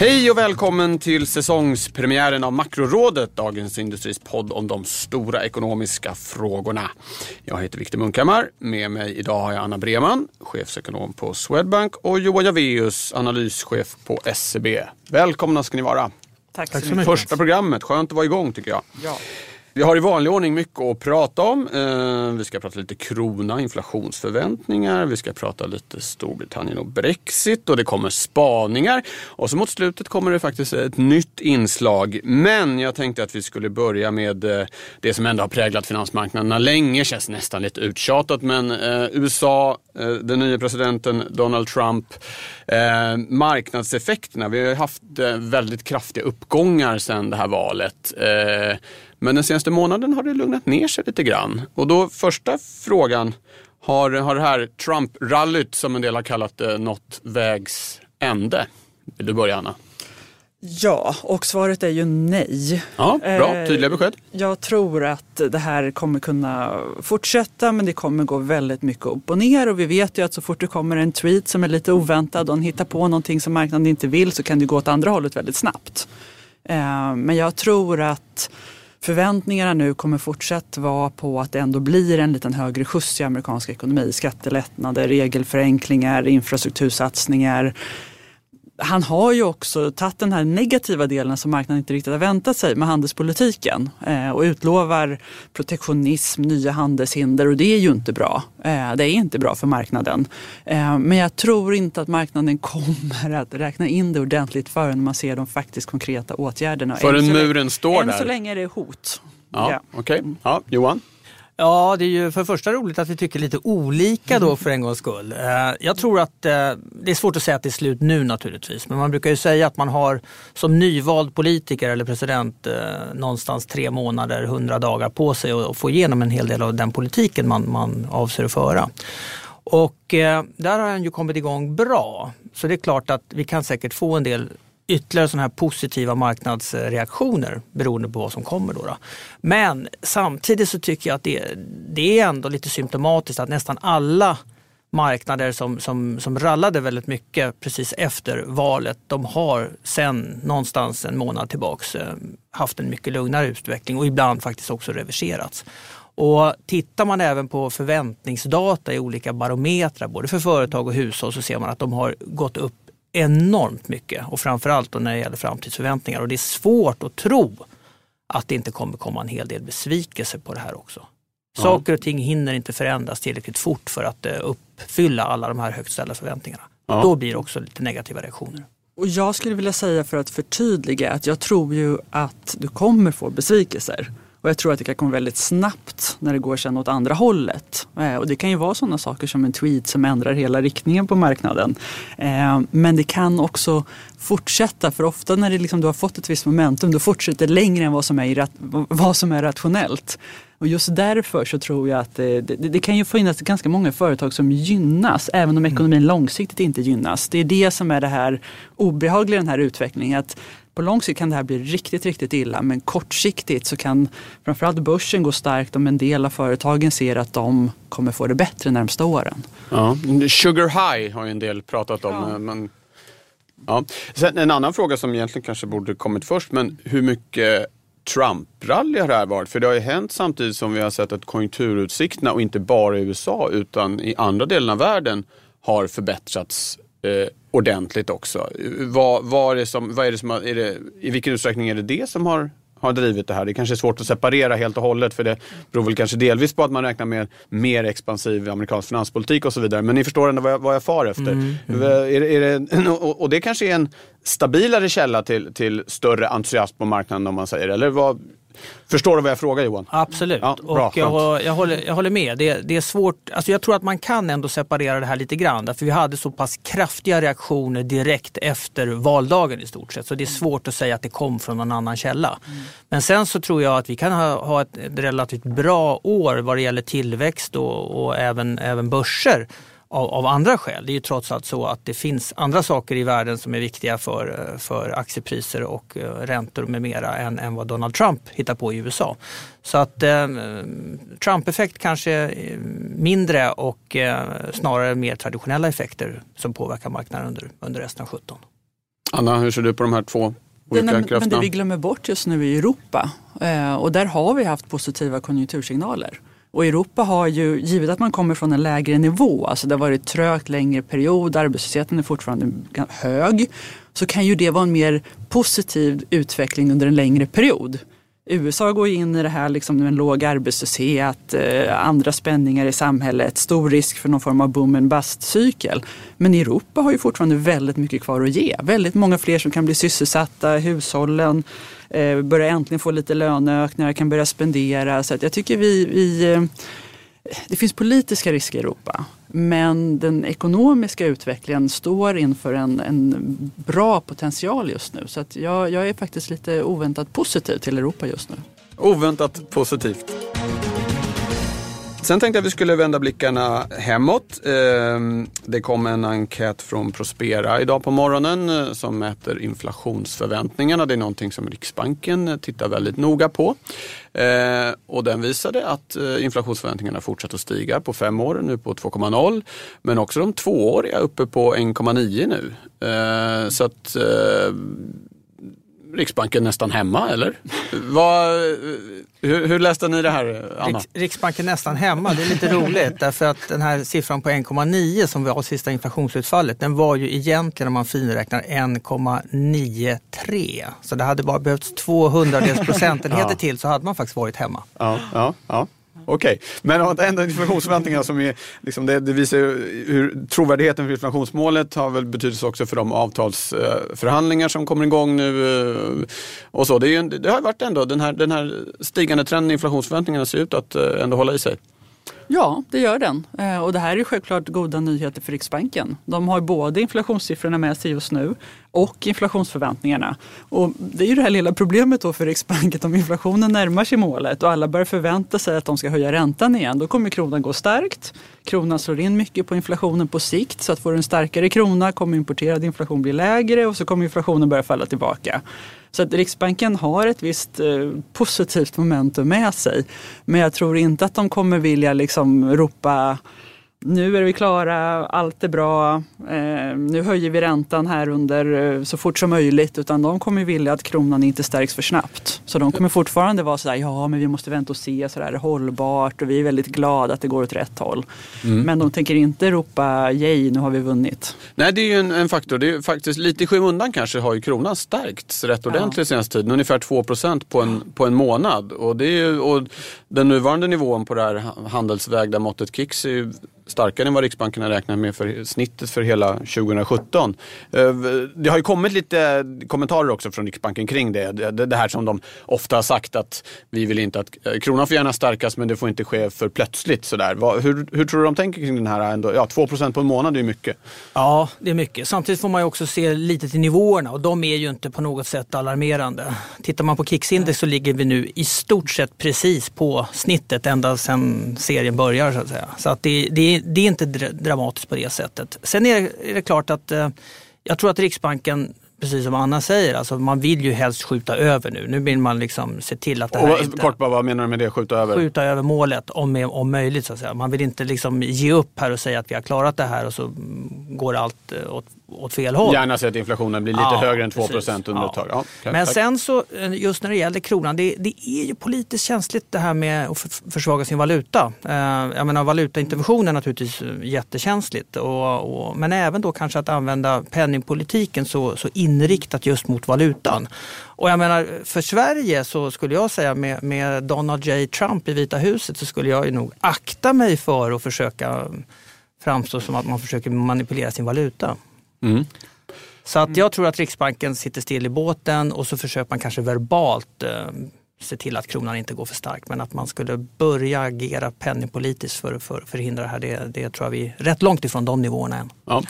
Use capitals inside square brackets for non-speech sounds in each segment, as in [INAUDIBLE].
Hej och välkommen till säsongspremiären av Makrorådet, Dagens Industris podd om de stora ekonomiska frågorna. Jag heter Viktor Munkhammar. Med mig idag har jag Anna Breman, chefsekonom på Swedbank och Johan Javeus, analyschef på SEB. Välkomna ska ni vara. Tack så mycket. Första programmet, skönt att vara igång tycker jag. Ja. Vi har i vanlig ordning mycket att prata om. Eh, vi ska prata lite krona, inflationsförväntningar, vi ska prata lite Storbritannien och Brexit och det kommer spaningar. Och så mot slutet kommer det faktiskt ett nytt inslag. Men jag tänkte att vi skulle börja med eh, det som ändå har präglat finansmarknaderna länge, känns nästan lite uttjatat. Men eh, USA, den nya presidenten Donald Trump, marknadseffekterna. Vi har haft väldigt kraftiga uppgångar sedan det här valet. Men den senaste månaden har det lugnat ner sig lite grann. Och då första frågan, har, har det här Trump-rallyt som en del har kallat det nått vägs ände? Vill du börja Anna? Ja, och svaret är ju nej. Ja, bra, eh, tydliga besked. Jag tror att det här kommer kunna fortsätta men det kommer gå väldigt mycket upp och ner och vi vet ju att så fort det kommer en tweet som är lite oväntad och en hittar på någonting som marknaden inte vill så kan det gå åt andra hållet väldigt snabbt. Eh, men jag tror att förväntningarna nu kommer fortsatt vara på att det ändå blir en liten högre skjuts i amerikansk ekonomi. Skattelättnader, regelförenklingar, infrastruktursatsningar, han har ju också tagit den här negativa delen som marknaden inte riktigt har väntat sig med handelspolitiken eh, och utlovar protektionism, nya handelshinder och det är ju inte bra. Eh, det är inte bra för marknaden. Eh, men jag tror inte att marknaden kommer att räkna in det ordentligt förrän man ser de faktiskt konkreta åtgärderna. Förrän muren står än där? Än så länge är det hot. Ja, ja. Okej, okay. ja, Johan? Ja, det är ju för det första roligt att vi tycker lite olika då för en gångs skull. Eh, jag tror att eh, det är svårt att säga att det är slut nu naturligtvis, men man brukar ju säga att man har som nyvald politiker eller president eh, någonstans tre månader, hundra dagar på sig att få igenom en hel del av den politiken man, man avser att föra. Och där har han ju kommit igång bra. Så det är klart att vi kan säkert få en del ytterligare sådana här positiva marknadsreaktioner beroende på vad som kommer. Då, då. Men samtidigt så tycker jag att det, det är ändå lite symptomatiskt att nästan alla marknader som, som, som rallade väldigt mycket precis efter valet, de har sen någonstans en månad tillbaks eh, haft en mycket lugnare utveckling och ibland faktiskt också reverserats. Och tittar man även på förväntningsdata i olika barometrar, både för företag och hushåll, så ser man att de har gått upp enormt mycket och framförallt när det gäller framtidsförväntningar. Och det är svårt att tro att det inte kommer komma en hel del besvikelse på det här också. Ja. Saker och ting hinner inte förändras tillräckligt fort för att eh, uppfylla alla de här högt ställda förväntningarna. Ja. Då blir det också lite negativa reaktioner. Och jag skulle vilja säga för att förtydliga att jag tror ju att du kommer få besvikelser. Och jag tror att det kan komma väldigt snabbt när det går sen åt andra hållet. Eh, och det kan ju vara sådana saker som en tweet som ändrar hela riktningen på marknaden. Eh, men det kan också fortsätta, för ofta när det liksom, du har fått ett visst momentum, då fortsätter det längre än vad som är, vad som är rationellt. Och just därför så tror jag att det, det, det, kan ju finnas ganska många företag som gynnas även om ekonomin långsiktigt inte gynnas. Det är det som är det här obehagliga i den här utvecklingen. Att på lång sikt kan det här bli riktigt, riktigt illa men kortsiktigt så kan framförallt börsen gå starkt om en del av företagen ser att de kommer få det bättre närmsta åren. Ja. Sugar high har ju en del pratat om. Ja. Men, ja. Sen en annan fråga som egentligen kanske borde kommit först, men hur mycket Trump-rally har det här varit? För det har ju hänt samtidigt som vi har sett att konjunkturutsikterna, och inte bara i USA utan i andra delar av världen, har förbättrats eh, ordentligt också. Vad, vad, är det som, vad är det som är det, I vilken utsträckning är det det som har, har drivit det här? Det kanske är svårt att separera helt och hållet för det beror väl kanske delvis på att man räknar med mer expansiv amerikansk finanspolitik och så vidare. Men ni förstår ändå vad jag, vad jag far efter. Mm, mm. Är, är det, och det kanske är en stabilare källa till, till större entusiasm på marknaden om man säger eller vad, Förstår du vad jag frågar Johan? Absolut. Ja, bra, och jag, jag, håller, jag håller med. Det, det, är svårt. Alltså jag tror att man kan ändå separera det här lite grann. För vi hade så pass kraftiga reaktioner direkt efter valdagen i stort sett. Så det är svårt att säga att det kom från någon annan källa. Mm. Men sen så tror jag att vi kan ha, ha ett relativt bra år vad det gäller tillväxt och, och även, även börser av, av, andra skäl. Det är ju trots allt så att det finns andra saker i världen som är viktiga för, för aktiepriser och uh, räntor med mera än, än vad Donald Trump hittar på i USA. Så att eh, Trump-effekt kanske mindre och eh, snarare mer traditionella effekter som påverkar marknaden under, under resten av 17. Anna, hur ser du på de här två olika men, krafterna? Men det vi glömmer bort just nu i Europa eh, och där har vi haft positiva konjunktursignaler. Och Europa har ju, givet att man kommer från en lägre nivå, alltså det har varit trögt längre period, arbetslösheten är fortfarande hög, så kan ju det vara en mer positiv utveckling under en längre period. USA går in i det här liksom med en låg arbetslöshet, eh, andra spänningar i samhället, stor risk för någon form av boom and bust-cykel. Men Europa har ju fortfarande väldigt mycket kvar att ge. Väldigt många fler som kan bli sysselsatta, hushållen eh, börjar äntligen få lite löneökningar, kan börja spendera. Så jag tycker vi, vi eh, det finns politiska risker i Europa. Men den ekonomiska utvecklingen står inför en, en bra potential just nu. Så att jag, jag är faktiskt lite oväntat positiv till Europa just nu. Oväntat positivt. Sen tänkte jag att vi skulle vända blickarna hemåt. Ehm, det kom en enkät från Prospera idag på morgonen eh, som mäter inflationsförväntningarna. Det är någonting som Riksbanken eh, tittar väldigt noga på. Ehm, och den visade att eh, inflationsförväntningarna fortsätter att stiga på fem år, nu på 2,0. Men också de tvååriga uppe på 1,9 nu. Ehm, så att Riksbanken nästan hemma eller? Vad, hur, hur, läste ni det här Anna? Riks, Riksbanken nästan hemma, det är lite [LAUGHS] roligt därför att den här siffran på 1,9 som var sista inflationsutfallet den var ju egentligen om man finräknar 1,93. Så det hade bara behövts 200 procentenheter ja. till så hade man faktiskt varit hemma. Ja, ja, ja. Okej, okay. men ändå inflationsförväntningarna som är, liksom det, det, visar hur trovärdigheten för inflationsmålet har väl betydelse också för de avtalsförhandlingar som kommer igång nu. Eh, och så. Det, är, det har varit ändå, den här, den här stigande trenden i inflationsförväntningarna ser ut att eh, ändå hålla i sig. Ja, det gör den. Eh, och det här är självklart goda nyheter för Riksbanken. De har både inflationssiffrorna med sig just nu och inflationsförväntningarna. Och det är ju det här lilla problemet då för Riksbanken om inflationen närmar sig målet och alla börjar förvänta sig att de ska höja räntan igen. Då kommer kronan gå starkt. Kronan slår in mycket på inflationen på sikt så att får du en starkare krona kommer importerad inflation bli lägre och så kommer inflationen börja falla tillbaka. Så att Riksbanken har ett visst eh, positivt momentum med sig. Men jag tror inte att de kommer vilja liksom ropa nu är vi klara, allt är bra, eh, nu höjer vi räntan här under eh, så fort som möjligt. Utan de kommer vilja att kronan inte stärks för snabbt. Så de kommer fortfarande vara sådär, ja men vi måste vänta och se, så där, hållbart och vi är väldigt glada att det går åt rätt håll. Mm. Men de tänker inte ropa, yay nu har vi vunnit. Nej det är ju en, en faktor, det är faktiskt lite i skymundan kanske har ju kronan stärkts rätt ordentligt ja. senaste tiden. Ungefär 2 på en, på en månad. Och, det är, och den nuvarande nivån på det här handelsvägda måttet KIX är ju starkare än vad Riksbanken har räknat med för snittet för hela 2017. Eh, det har ju kommit lite kommentarer också från Riksbanken kring det. Det här som de ofta har sagt att vi vill inte att eh, kronan får gärna stärkas men det får inte ske för plötsligt. Sådär. Hur, hur tror du de tänker kring den här? Ändå? Ja, 2% på en månad är ju mycket. Ja, det är mycket. Samtidigt får man ju också se lite till nivåerna och de är ju inte på något sätt alarmerande. Tittar man på KIX-index så ligger vi nu i stort sett precis på snittet ända sedan serien börjar. Så att säga. Så att det, det, det är inte dramatiskt på det sättet. Sen är det, är det klart att eh, jag tror att Riksbanken precis som Anna säger, alltså man vill ju helst skjuta över nu. Nu vill man liksom se till att det här och, inte... Kort bara, vad menar du med det, skjuta över? Skjuta över målet om, om möjligt. Så att säga. Man vill inte liksom ge upp här och säga att vi har klarat det här och så går allt eh, åt åt fel håll. Gärna se att inflationen blir lite ja, högre än 2 procent under ett tag. Ja, okay, Men tack. sen så, eh, just när det gäller kronan, det, det, är ju politiskt känsligt det här med att försvaga sin valuta. Eh, jag menar valutaintervention är naturligtvis eh, jättekänsligt. Och, och, men även då kanske att använda penningpolitiken så, så inriktat just mot valutan. Och jag menar, för Sverige så skulle jag säga med, med Donald J Trump i Vita huset så skulle jag nog akta mig för att försöka framstå som att man försöker manipulera sin valuta. Mm. Så att jag tror att Riksbanken sitter still i båten och så försöker man kanske verbalt eh, se till att kronan inte går för starkt. Men att man skulle börja agera penningpolitiskt för att för, förhindra det här, det, det tror jag vi är rätt långt ifrån de nivåerna än. Ja.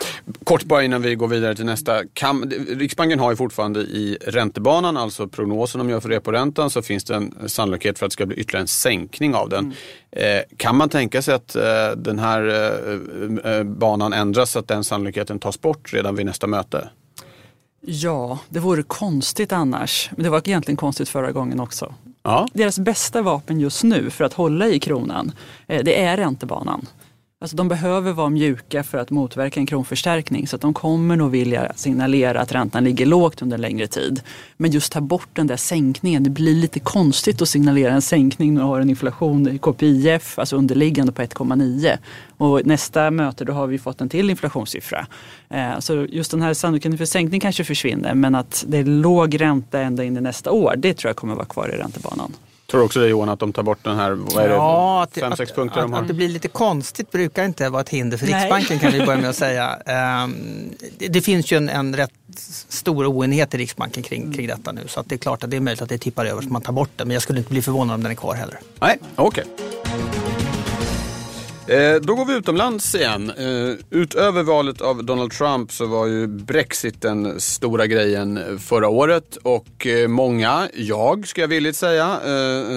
Kort bara innan vi går vidare till nästa. Kan, Riksbanken har ju fortfarande i räntebanan, alltså prognosen de gör för reporäntan, så finns det en sannolikhet för att det ska bli ytterligare en sänkning av den. Mm. Eh, kan man tänka sig att eh, den här eh, eh banan ändras så att den sannolikheten tas bort redan vid nästa möte? Ja, det vore konstigt annars. Men det var egentligen konstigt förra gången också. Ja. Deras bästa vapen just nu för att hålla i kronan, eh, det är räntebanan. Alltså de behöver vara mjuka för att motverka en kronförstärkning så att de kommer nog vilja signalera att räntan ligger lågt under en längre tid. Men just ta bort den där sänkningen, det blir lite konstigt att signalera en sänkning när du har en inflation i KPIF, alltså underliggande på 1,9. Och nästa möte då har vi fått en till inflationssiffra. Eh, så just den här sannolikheten för sänkning kanske försvinner men att det är låg ränta ända in i nästa år, det tror jag kommer vara kvar i räntebanan. Tror du också det Johan, att de tar bort den här, vad är det, ja, att, fem, sex punkter att, de har? Att det blir lite konstigt brukar inte vara ett hinder för Nej. Riksbanken kan vi börja med att [LAUGHS] säga. Um, det, det, finns ju en, en rätt stor oenighet i Riksbanken kring, kring detta nu så att det är klart att det är möjligt att det tippar över så man tar bort den men jag skulle inte bli förvånad om den är kvar heller. Nej, okej. Okay. Eh, då går vi utomlands igen. Eh, utöver valet av Donald Trump så var ju Brexit den stora grejen förra året och eh, många, jag ska jag villigt säga,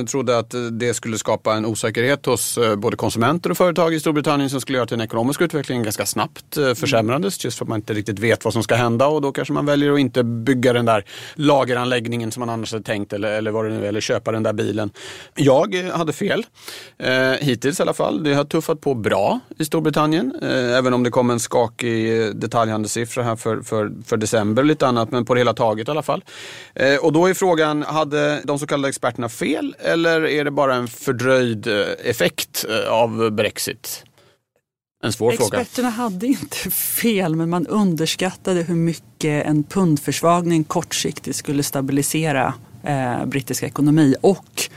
trodde att det skulle skapa en osäkerhet hos både konsumenter och företag i Storbritannien som skulle göra att den ekonomiska utvecklingen ganska snabbt försämrades just för att man inte riktigt vet vad som ska hända och då kanske man väljer att inte bygga den där lageranläggningen som man annars hade tänkt eller, eller vad det nu är, eller köpa den där bilen. Jag hade fel, hittills i alla fall. Det har tuffat på bra i Storbritannien. Eh, även om det kom en skakig eh, detaljhandelssiffra här för, för, för december och lite annat. Men på det hela taget i alla fall. Eh, och då är frågan, hade de så kallade experterna fel eller är det bara en fördröjd eh, effekt eh, av Brexit? En svår Experterna fråga. Experterna hade inte [LAUGHS] fel men man underskattade hur mycket en pundförsvagning kortsiktigt skulle stabilisera eh, brittisk ekonomi och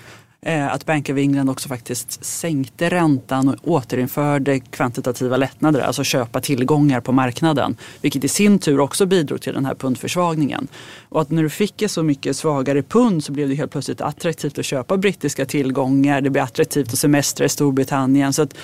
Eh, att Bank of England också faktiskt sänkte räntan och återinförde kvantitativa lättnader, alltså köpa tillgångar på marknaden. Vilket i sin tur också bidrog till den här pundförsvagningen. Och att när du fick ett så mycket svagare pund så blev det helt plötsligt attraktivt att köpa brittiska tillgångar. Det blev attraktivt att semestra i Storbritannien. Så att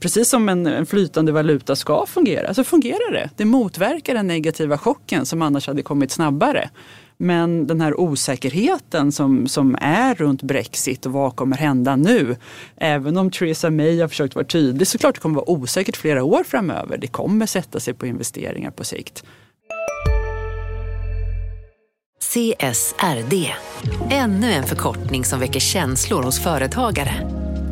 precis som en, en flytande valuta ska fungera så fungerar det. Det motverkar den negativa chocken som annars hade kommit snabbare. Men den här osäkerheten som, som är runt Brexit och vad kommer hända nu. Även om Theresa May har försökt vara tydlig såklart det kommer vara osäkert flera år framöver. Det kommer sätta sig på investeringar på sikt. CSRD, ännu en förkortning som väcker känslor hos företagare.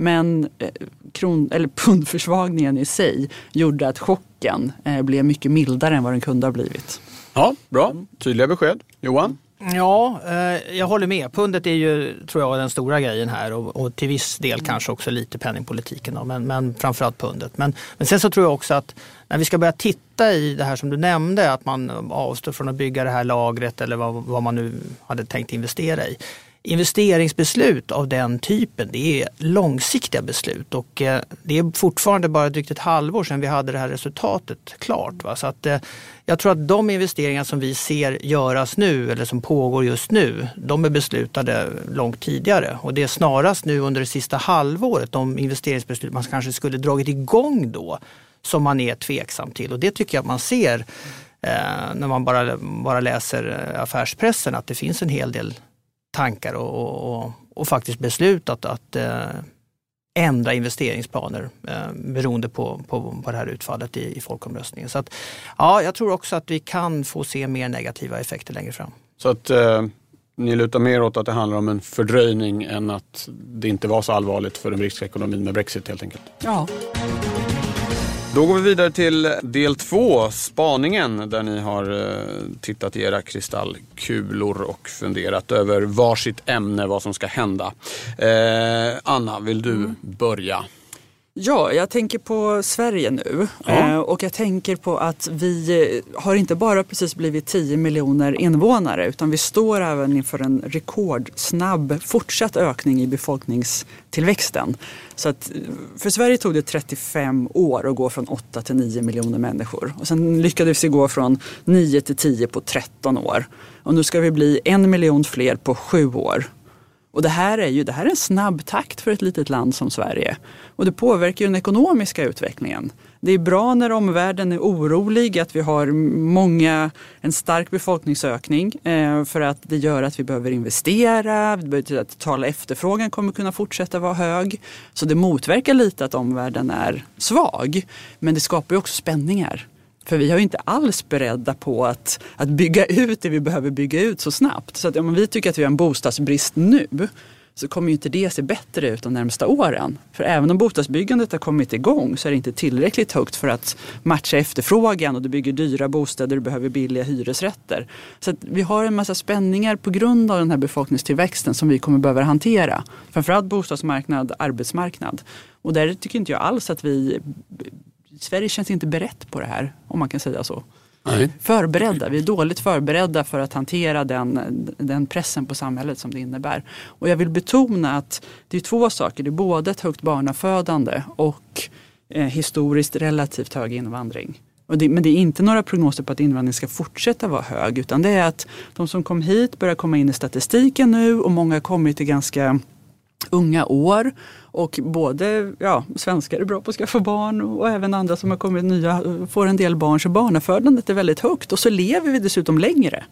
Men eh, kron, eller [LAUGHS] pundförsvagningen i sig gjorde att chocken eh, blev mycket mildare än vad den kunde ha blivit. Ja, bra. Tydliga besked. Johan? Ja, eh, jag håller med. Pundet är ju, tror jag, den stora grejen här och, och till viss del mm. kanske också lite penningpolitiken, då, men, men framförallt pundet. Men, men sen så tror jag också att när vi ska börja titta i det här som du nämnde, att man avstår från att bygga det här lagret eller vad, vad man nu hade tänkt investera i investeringsbeslut av den typen, det är långsiktiga beslut och eh, det är fortfarande bara drygt ett halvår sedan vi hade det här resultatet klart. Va? Så att, eh, jag tror att de investeringar som vi ser göras nu eller som pågår just nu, de är beslutade långt tidigare och det är snarast nu under det sista halvåret de investeringsbeslut man kanske skulle dragit igång då som man är tveksam till och det tycker jag att man ser eh, när man bara, bara läser eh, affärspressen att det finns en hel del tankar och, och, och faktiskt beslutat att eh, ändra investeringsplaner eh, beroende på, på, på det här utfallet i, i folkomröstningen. Så att, ja, jag tror också att vi kan få se mer negativa effekter längre fram. Så att eh, ni lutar mer åt att det handlar om en fördröjning än att det inte var så allvarligt för den brittiska ekonomin med Brexit helt enkelt? Ja. Då går vi vidare till del två, spaningen, där ni har eh, tittat i era kristallkulor och funderat över varsitt ämne, vad som ska hända. Eh, Anna, vill du mm. börja? Ja, jag tänker på Sverige nu ja. Eh, och jag tänker på att vi eh, har inte bara precis blivit 10 miljoner invånare utan vi står även inför en rekordsnabb fortsatt ökning i befolkningstillväxten. Så att eh, för Sverige tog det 35 år att gå från 8 till 9 miljoner människor och sen lyckades vi gå från 9 till 10 på 13 år. Och nu ska vi bli en miljon fler på sju år. Och det här är ju det här är en snabb takt för ett litet land som Sverige. Och det påverkar ju den ekonomiska utvecklingen. Det är bra när omvärlden är orolig att vi har många, en stark befolkningsökning eh, för att det gör att vi behöver investera, det betyder att totala efterfrågan kommer kunna fortsätta vara hög. Så det motverkar lite att omvärlden är svag. Men det skapar ju också spänningar. För vi är inte alls beredda på att, att bygga ut det vi behöver bygga ut så snabbt. Så att om vi tycker att vi har en bostadsbrist nu så kommer ju inte det se bättre ut de närmsta åren. För även om bostadsbyggandet har kommit igång så är det inte tillräckligt högt för att matcha efterfrågan och du bygger dyra bostäder och behöver billiga hyresrätter. Så vi har en massa spänningar på grund av den här befolkningstillväxten som vi kommer behöva hantera. Framförallt bostadsmarknad, arbetsmarknad. Och där tycker inte jag alls att vi Sverige känns inte berett på det här, om man kan säga så. Nej. Förberedda, vi är dåligt förberedda för att hantera den, den pressen på samhället som det innebär. Och jag vill betona att det är två saker, det är både ett högt barnafödande och eh, historiskt relativt hög invandring. Det, men det är inte några prognoser på att invandringen ska fortsätta vara hög utan det är att de som kom hit börjar komma in i statistiken nu och många har kommit i ganska unga år. Och både ja, svenskar är bra på att skaffa barn och även andra som har kommit nya får en del barn. Så barnafödandet är väldigt högt och så lever vi dessutom längre.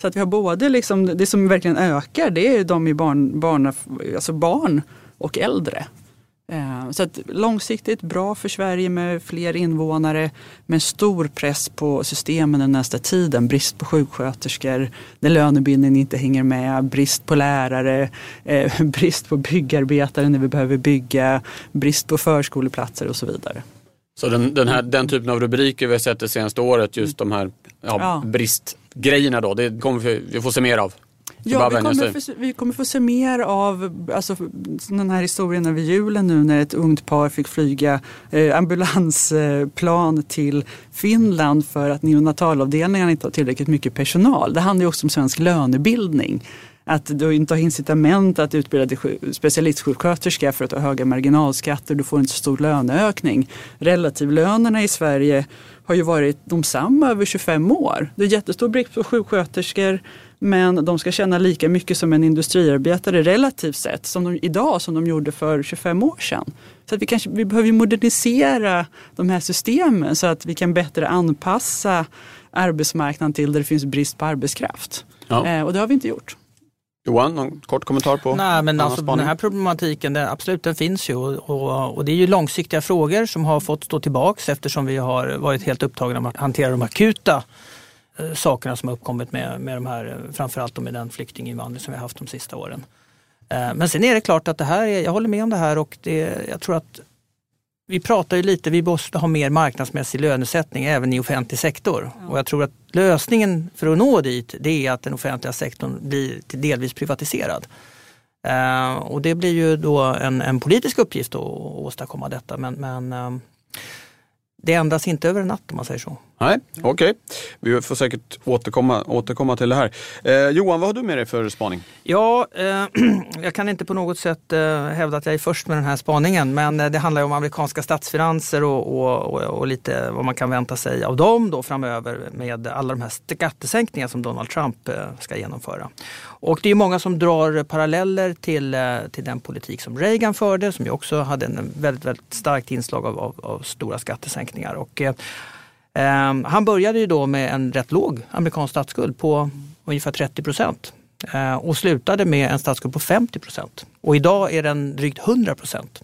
Så att vi har både liksom, det som verkligen ökar det är de i barn, barn, alltså barn och äldre. Eh, så att långsiktigt bra för Sverige med fler invånare med stor press på systemen den nästa tiden. Brist på sjuksköterskor, när lönebildningen inte hänger med, brist på lärare, eh, [LAUGHS] brist på byggarbetare när vi behöver bygga, brist på förskoleplatser och så vidare. Så den, den, här, den typen av rubriker vi har sett det senaste året, just de här ja, ja. bristgrejerna då, det kommer vi, vi få se mer av? Ja, vi kommer, få, vi kommer få se mer av alltså, den här historien över julen nu när ett ungt par fick flyga eh, ambulansplan till Finland för att neonatalavdelningarna inte har tillräckligt mycket personal. Det handlar också om svensk lönebildning att du inte har incitament att utbilda dig specialistsjuksköterska för att ha höga marginalskatter. Du får inte så stor löneökning. Relativlönerna i Sverige har ju varit de samma över 25 år. Det är jättestor brist på sjuksköterskor men de ska tjäna lika mycket som en industriarbetare relativt sett som de, idag som de gjorde för 25 år sedan. Så att vi, kanske, vi behöver modernisera de här systemen så att vi kan bättre anpassa arbetsmarknaden till där det finns brist på arbetskraft. Ja. Eh, och det har vi inte gjort. Johan, någon kort kommentar på Nej, men alltså, Den här problematiken, det, absolut den finns ju och, och, det är ju långsiktiga frågor som har fått stå tillbaks eftersom vi har varit helt upptagna med att hantera de akuta eh, sakerna som har uppkommit med, med de här, framförallt med den flyktinginvandring som vi har haft de sista åren. Eh, men sen är det klart att det här, jag håller med om det här och det, jag tror att vi pratar ju lite, vi måste ha mer marknadsmässig lönesättning även i offentlig sektor. Ja. Och jag tror att lösningen för att nå dit det är att den offentliga sektorn blir delvis privatiserad. Uh, och det blir ju då en, en politisk uppgift att åstadkomma detta. Men, men uh, det ändras inte över en natt om man säger så. Nej, okej. Okay. Vi får säkert återkomma, återkomma till det här. Eh, Johan, vad har du med dig för spaning? Ja, eh, [CLEARS THROAT] jag kan inte på något sätt eh, hävda att jag är först med den här spaningen, men eh, det handlar om amerikanska statsfinanser och, och, och, och, lite vad man kan vänta sig av dem då framöver med alla de här skattesänkningarna som Donald Trump eh, ska genomföra. Och det är många som drar paralleller till, eh, till den politik som Reagan förde, som ju också hade en väldigt, väldigt starkt inslag av, av, av stora skattesänkningar. Och, eh, ehm, han började ju då med en rätt låg amerikansk statsskuld på ungefär 30 procent eh, och slutade med en statsskuld på 50 procent. Och idag är den drygt 100 procent.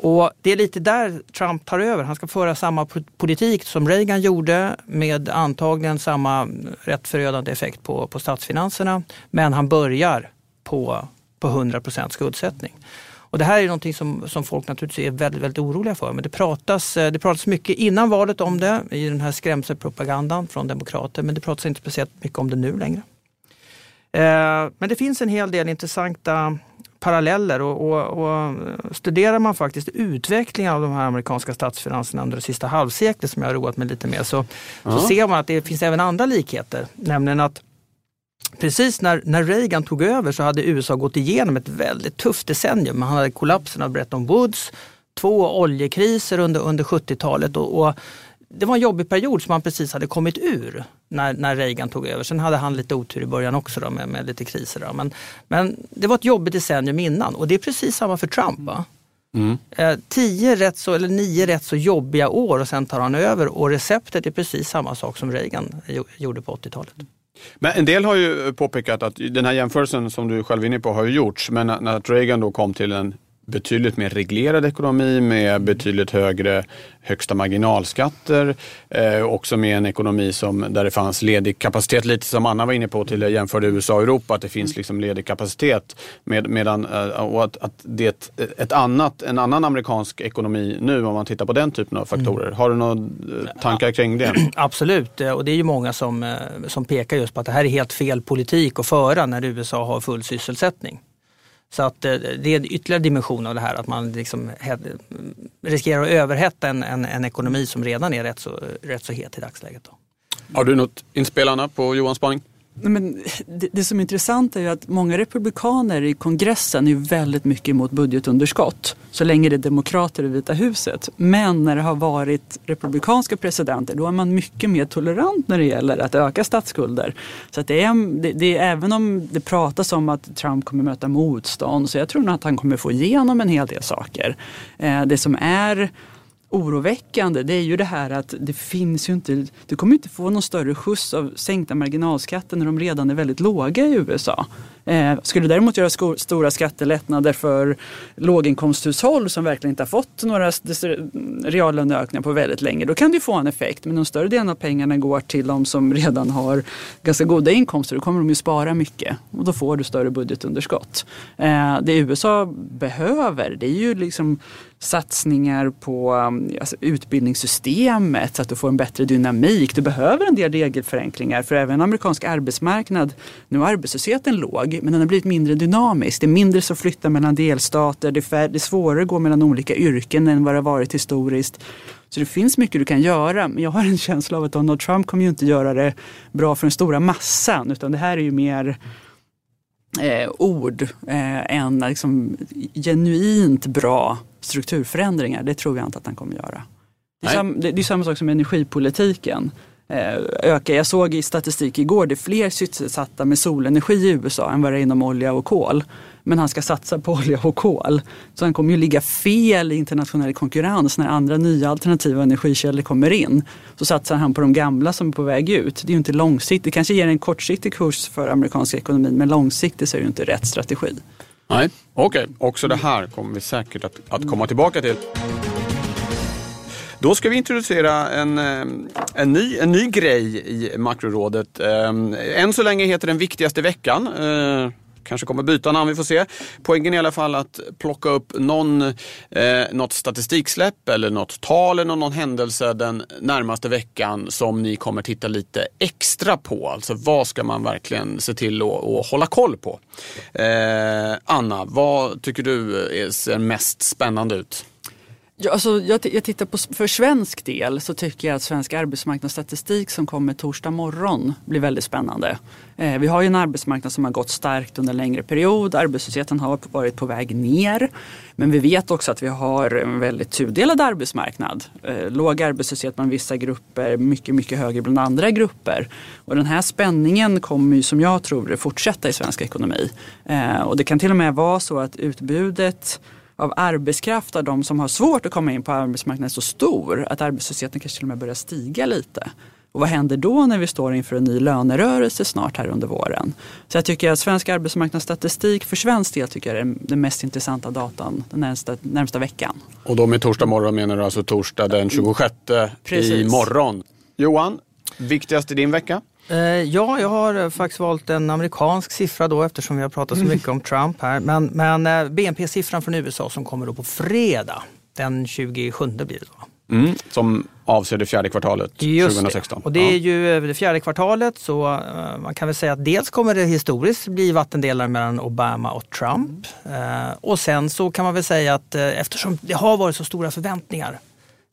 Och det är lite där Trump tar över. Han ska föra samma politik som Reagan gjorde med antagligen samma rätt förödande effekt på, på statsfinanserna. Men han börjar på, på 100 procent skuldsättning. Och det här är någonting som, som folk naturligtvis är väldigt, väldigt oroliga för. Men det pratas, eh, det pratas mycket innan valet om det i den här skrämselpropagandan från demokrater. Men det pratas inte speciellt mycket om det nu längre. Eh, men det finns en hel del intressanta paralleller och, och, och, studerar man faktiskt utvecklingen av de här amerikanska statsfinanserna under det sista halvseklet som jag har roat mig lite med så, så ser man att det finns även andra likheter. Nämligen att Precis när, när Reagan tog över så hade USA gått igenom ett väldigt tufft decennium. Man hade kollapsen av Bretton Woods, två oljekriser under, under 70-talet och, och det var en jobbig period som han precis hade kommit ur när, när Reagan tog över. Sen hade han lite otur i början också då, med, med lite kriser. Då. Men, men det var ett jobbigt decennium innan och det är precis samma för Trump. Va? Mm. Eh, tio rätt så, eller nio rätt så jobbiga år och sen tar han över och receptet är precis samma sak som Reagan gjorde på 80-talet. Men en del har ju påpekat att den här jämförelsen som du själv är inne på har ju gjorts. Men att Reagan då kom till en betydligt mer reglerad ekonomi med betydligt högre högsta marginalskatter. Eh, också med en ekonomi som, där det fanns ledig kapacitet, lite som Anna var inne på till jämförde USA och Europa, att det finns liksom ledig kapacitet. Med, medan, eh, och att, att det är ett, ett, annat, en annan amerikansk ekonomi nu om man tittar på den typen av faktorer. Mm. Har du några eh, tankar kring det? [CLEARS THROAT] Absolut, och det är ju många som, eh, som pekar just på att det här är helt fel politik att föra när USA har full sysselsättning. Så att eh, det är en ytterligare dimension av det här att man liksom riskerar att överhetta en, en, en ekonomi som redan är rätt så, rätt så het i dagsläget. Då. Har du något inspel Anna på Johans spaning? Men det, det, som är intressant är ju att många republikaner i kongressen är väldigt mycket emot budgetunderskott. Så länge det är demokrater i Vita huset. Men när det har varit republikanska presidenter då är man mycket mer tolerant när det gäller att öka statsskulder. Så att det är, det, det är, även om det pratas om att Trump kommer möta motstånd så jag tror nog att han kommer få igenom en hel del saker. Eh, det som är oroväckande det är ju det här att det finns ju inte, du kommer inte få någon större skjuts av sänkta marginalskatter när de redan är väldigt låga i USA. Eh, skulle däremot göra sko- stora skattelättnader för låginkomsthushåll som verkligen inte har fått några reallöneökningar på väldigt länge, då kan du få en effekt. Men om större delen av pengarna går till de som redan har ganska goda inkomster. Då kommer de ju spara mycket och då får du större budgetunderskott. Eh, det USA behöver, det är ju liksom satsningar på um, alltså, utbildningssystemet så att du får en bättre dynamik. Du behöver en del regelförenklingar för även amerikansk arbetsmarknad, nu är arbetslösheten låg men den har blivit mindre dynamisk. Det är mindre som flyttar mellan delstater, det är, det är svårare att gå mellan olika yrken än vad det har varit historiskt. Så det finns mycket du kan göra men jag har en känsla av att Donald Trump kommer ju inte göra det bra för den stora massan utan det här är ju mer eh, ord eh, än liksom, genuint bra strukturförändringar. Det tror jag inte att han kommer göra. Det är, sam, det, det är samma sak som energipolitiken. Eh, öka. Jag såg i statistik igår, det är fler sysselsatta med solenergi i USA än vad det är inom olja och kol. Men han ska satsa på [LAUGHS] olja och kol. Så han kommer ju ligga fel i internationell konkurrens när andra nya alternativa energikällor kommer in. Så satsar han på de gamla som är på väg ut. Det är ju inte långsiktigt. Det kanske ger en kortsiktig kurs för amerikanska ekonomin men långsiktigt så är det ju inte rätt strategi. Nej, okej. Okay. Också det här kommer vi säkert att, att komma tillbaka till. Då ska vi introducera en, eh, en, ny, en ny grej i Makrorådet. Eh, än så länge heter den Viktigaste veckan. Eh, Kanske kommer byta namn, vi får se. Poängen är i alla fall att plocka upp någon, eh, något statistiksläpp eller något tal eller någon händelse den närmaste veckan som ni kommer titta lite extra på. Alltså vad ska man verkligen se till att hålla koll på? Eh, Anna, vad tycker du eh, ser mest spännande ut? Ja, alltså, jag, jag tittar på, för svensk del så tycker jag att svensk arbetsmarknadsstatistik som kommer torsdag morgon blir väldigt spännande. Eh, vi har ju en arbetsmarknad som har gått starkt under en längre period. Arbetslösheten har varit på väg ner. Men vi vet också att vi har en väldigt tudelad arbetsmarknad. Eh, låg arbetslöshet bland vissa grupper, mycket, mycket högre bland andra grupper. Och den här spänningen kommer ju som jag tror fortsätta i svensk ekonomi. Eh, och det kan till och med vara så att utbudet av arbetskraft av de som har svårt att komma in på arbetsmarknaden är så stor att arbetslösheten kanske till och med börjar stiga lite. Och vad händer då när vi står inför en ny lönerörelse snart här under våren? Så jag tycker att svensk arbetsmarknadsstatistik för svensk del tycker jag är den mest intressanta datan den närmsta, närmsta veckan. Och då med torsdag morgon menar du alltså torsdag den 26 Precis. i morgon. Johan, viktigast i din vecka? Eh, ja, jag har faktiskt valt en amerikansk siffra då eftersom vi har pratat så [LAUGHS] mycket om Trump här. Men, men eh, BNP-siffran från USA som kommer då på fredag, den 27 blir det då. Mm, som avser det fjärde kvartalet Just 2016. Det. Och det är ju det fjärde kvartalet så man kan väl säga att dels kommer det historiskt bli vattendelare mellan Obama och Trump. Uh, och sen så kan man väl säga att eftersom det har varit så stora förväntningar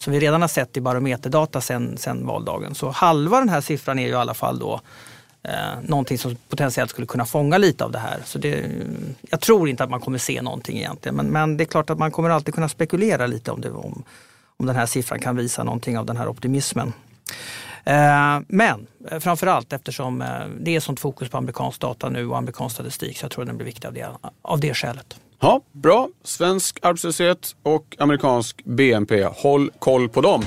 som vi redan har sett i barometerdata sen, sen valdagen. Så halva den här siffran är ju i alla fall då eh, någonting som potentiellt skulle kunna fånga lite av det här. Så det, jag tror inte att man kommer se någonting egentligen men, men det är klart att man kommer alltid kunna spekulera lite om, det, om, om den här siffran kan visa någonting av den här optimismen. Eh, men eh, framförallt eftersom eh, det är sånt fokus på amerikansk data nu och amerikansk statistik så jag tror den blir viktig av det, av det skälet. Ja, bra. Svensk arbetslöshet och amerikansk BNP. Håll koll på dem.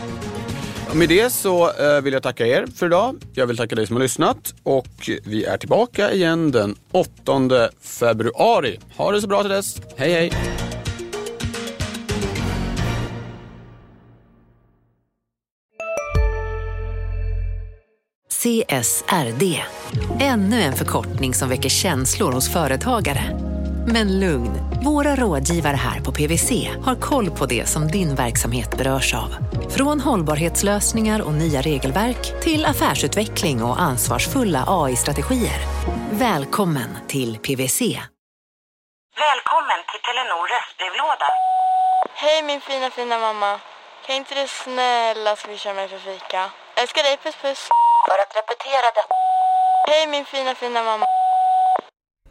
Med det så eh, vill jag tacka er för idag. Jag vill tacka dig som har lyssnat och vi är tillbaka igen den 8 februari. Ha det så bra till dess. Hej hej! CSRD. Ännu en förkortning som väcker känslor hos företagare. Men lugn, våra rådgivare här på PWC har koll på det som din verksamhet berörs av. Från hållbarhetslösningar och nya regelverk till affärsutveckling och ansvarsfulla AI-strategier. Välkommen till PWC. Välkommen till Telenor röstbrevlåda. Hej min fina fina mamma. Kan inte du snälla swisha mig för fika? Älskar dig, puss puss. För att repetera det. Hej min fina fina mamma.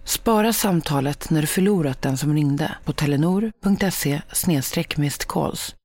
Spara samtalet när du förlorat den som ringde på telenor.se calls.